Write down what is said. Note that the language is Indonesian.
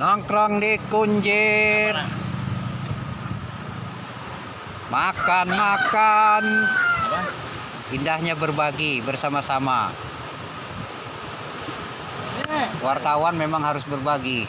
Nongkrong di Kunjir. Makan, makan. Indahnya berbagi bersama-sama. Eh. Wartawan memang harus berbagi.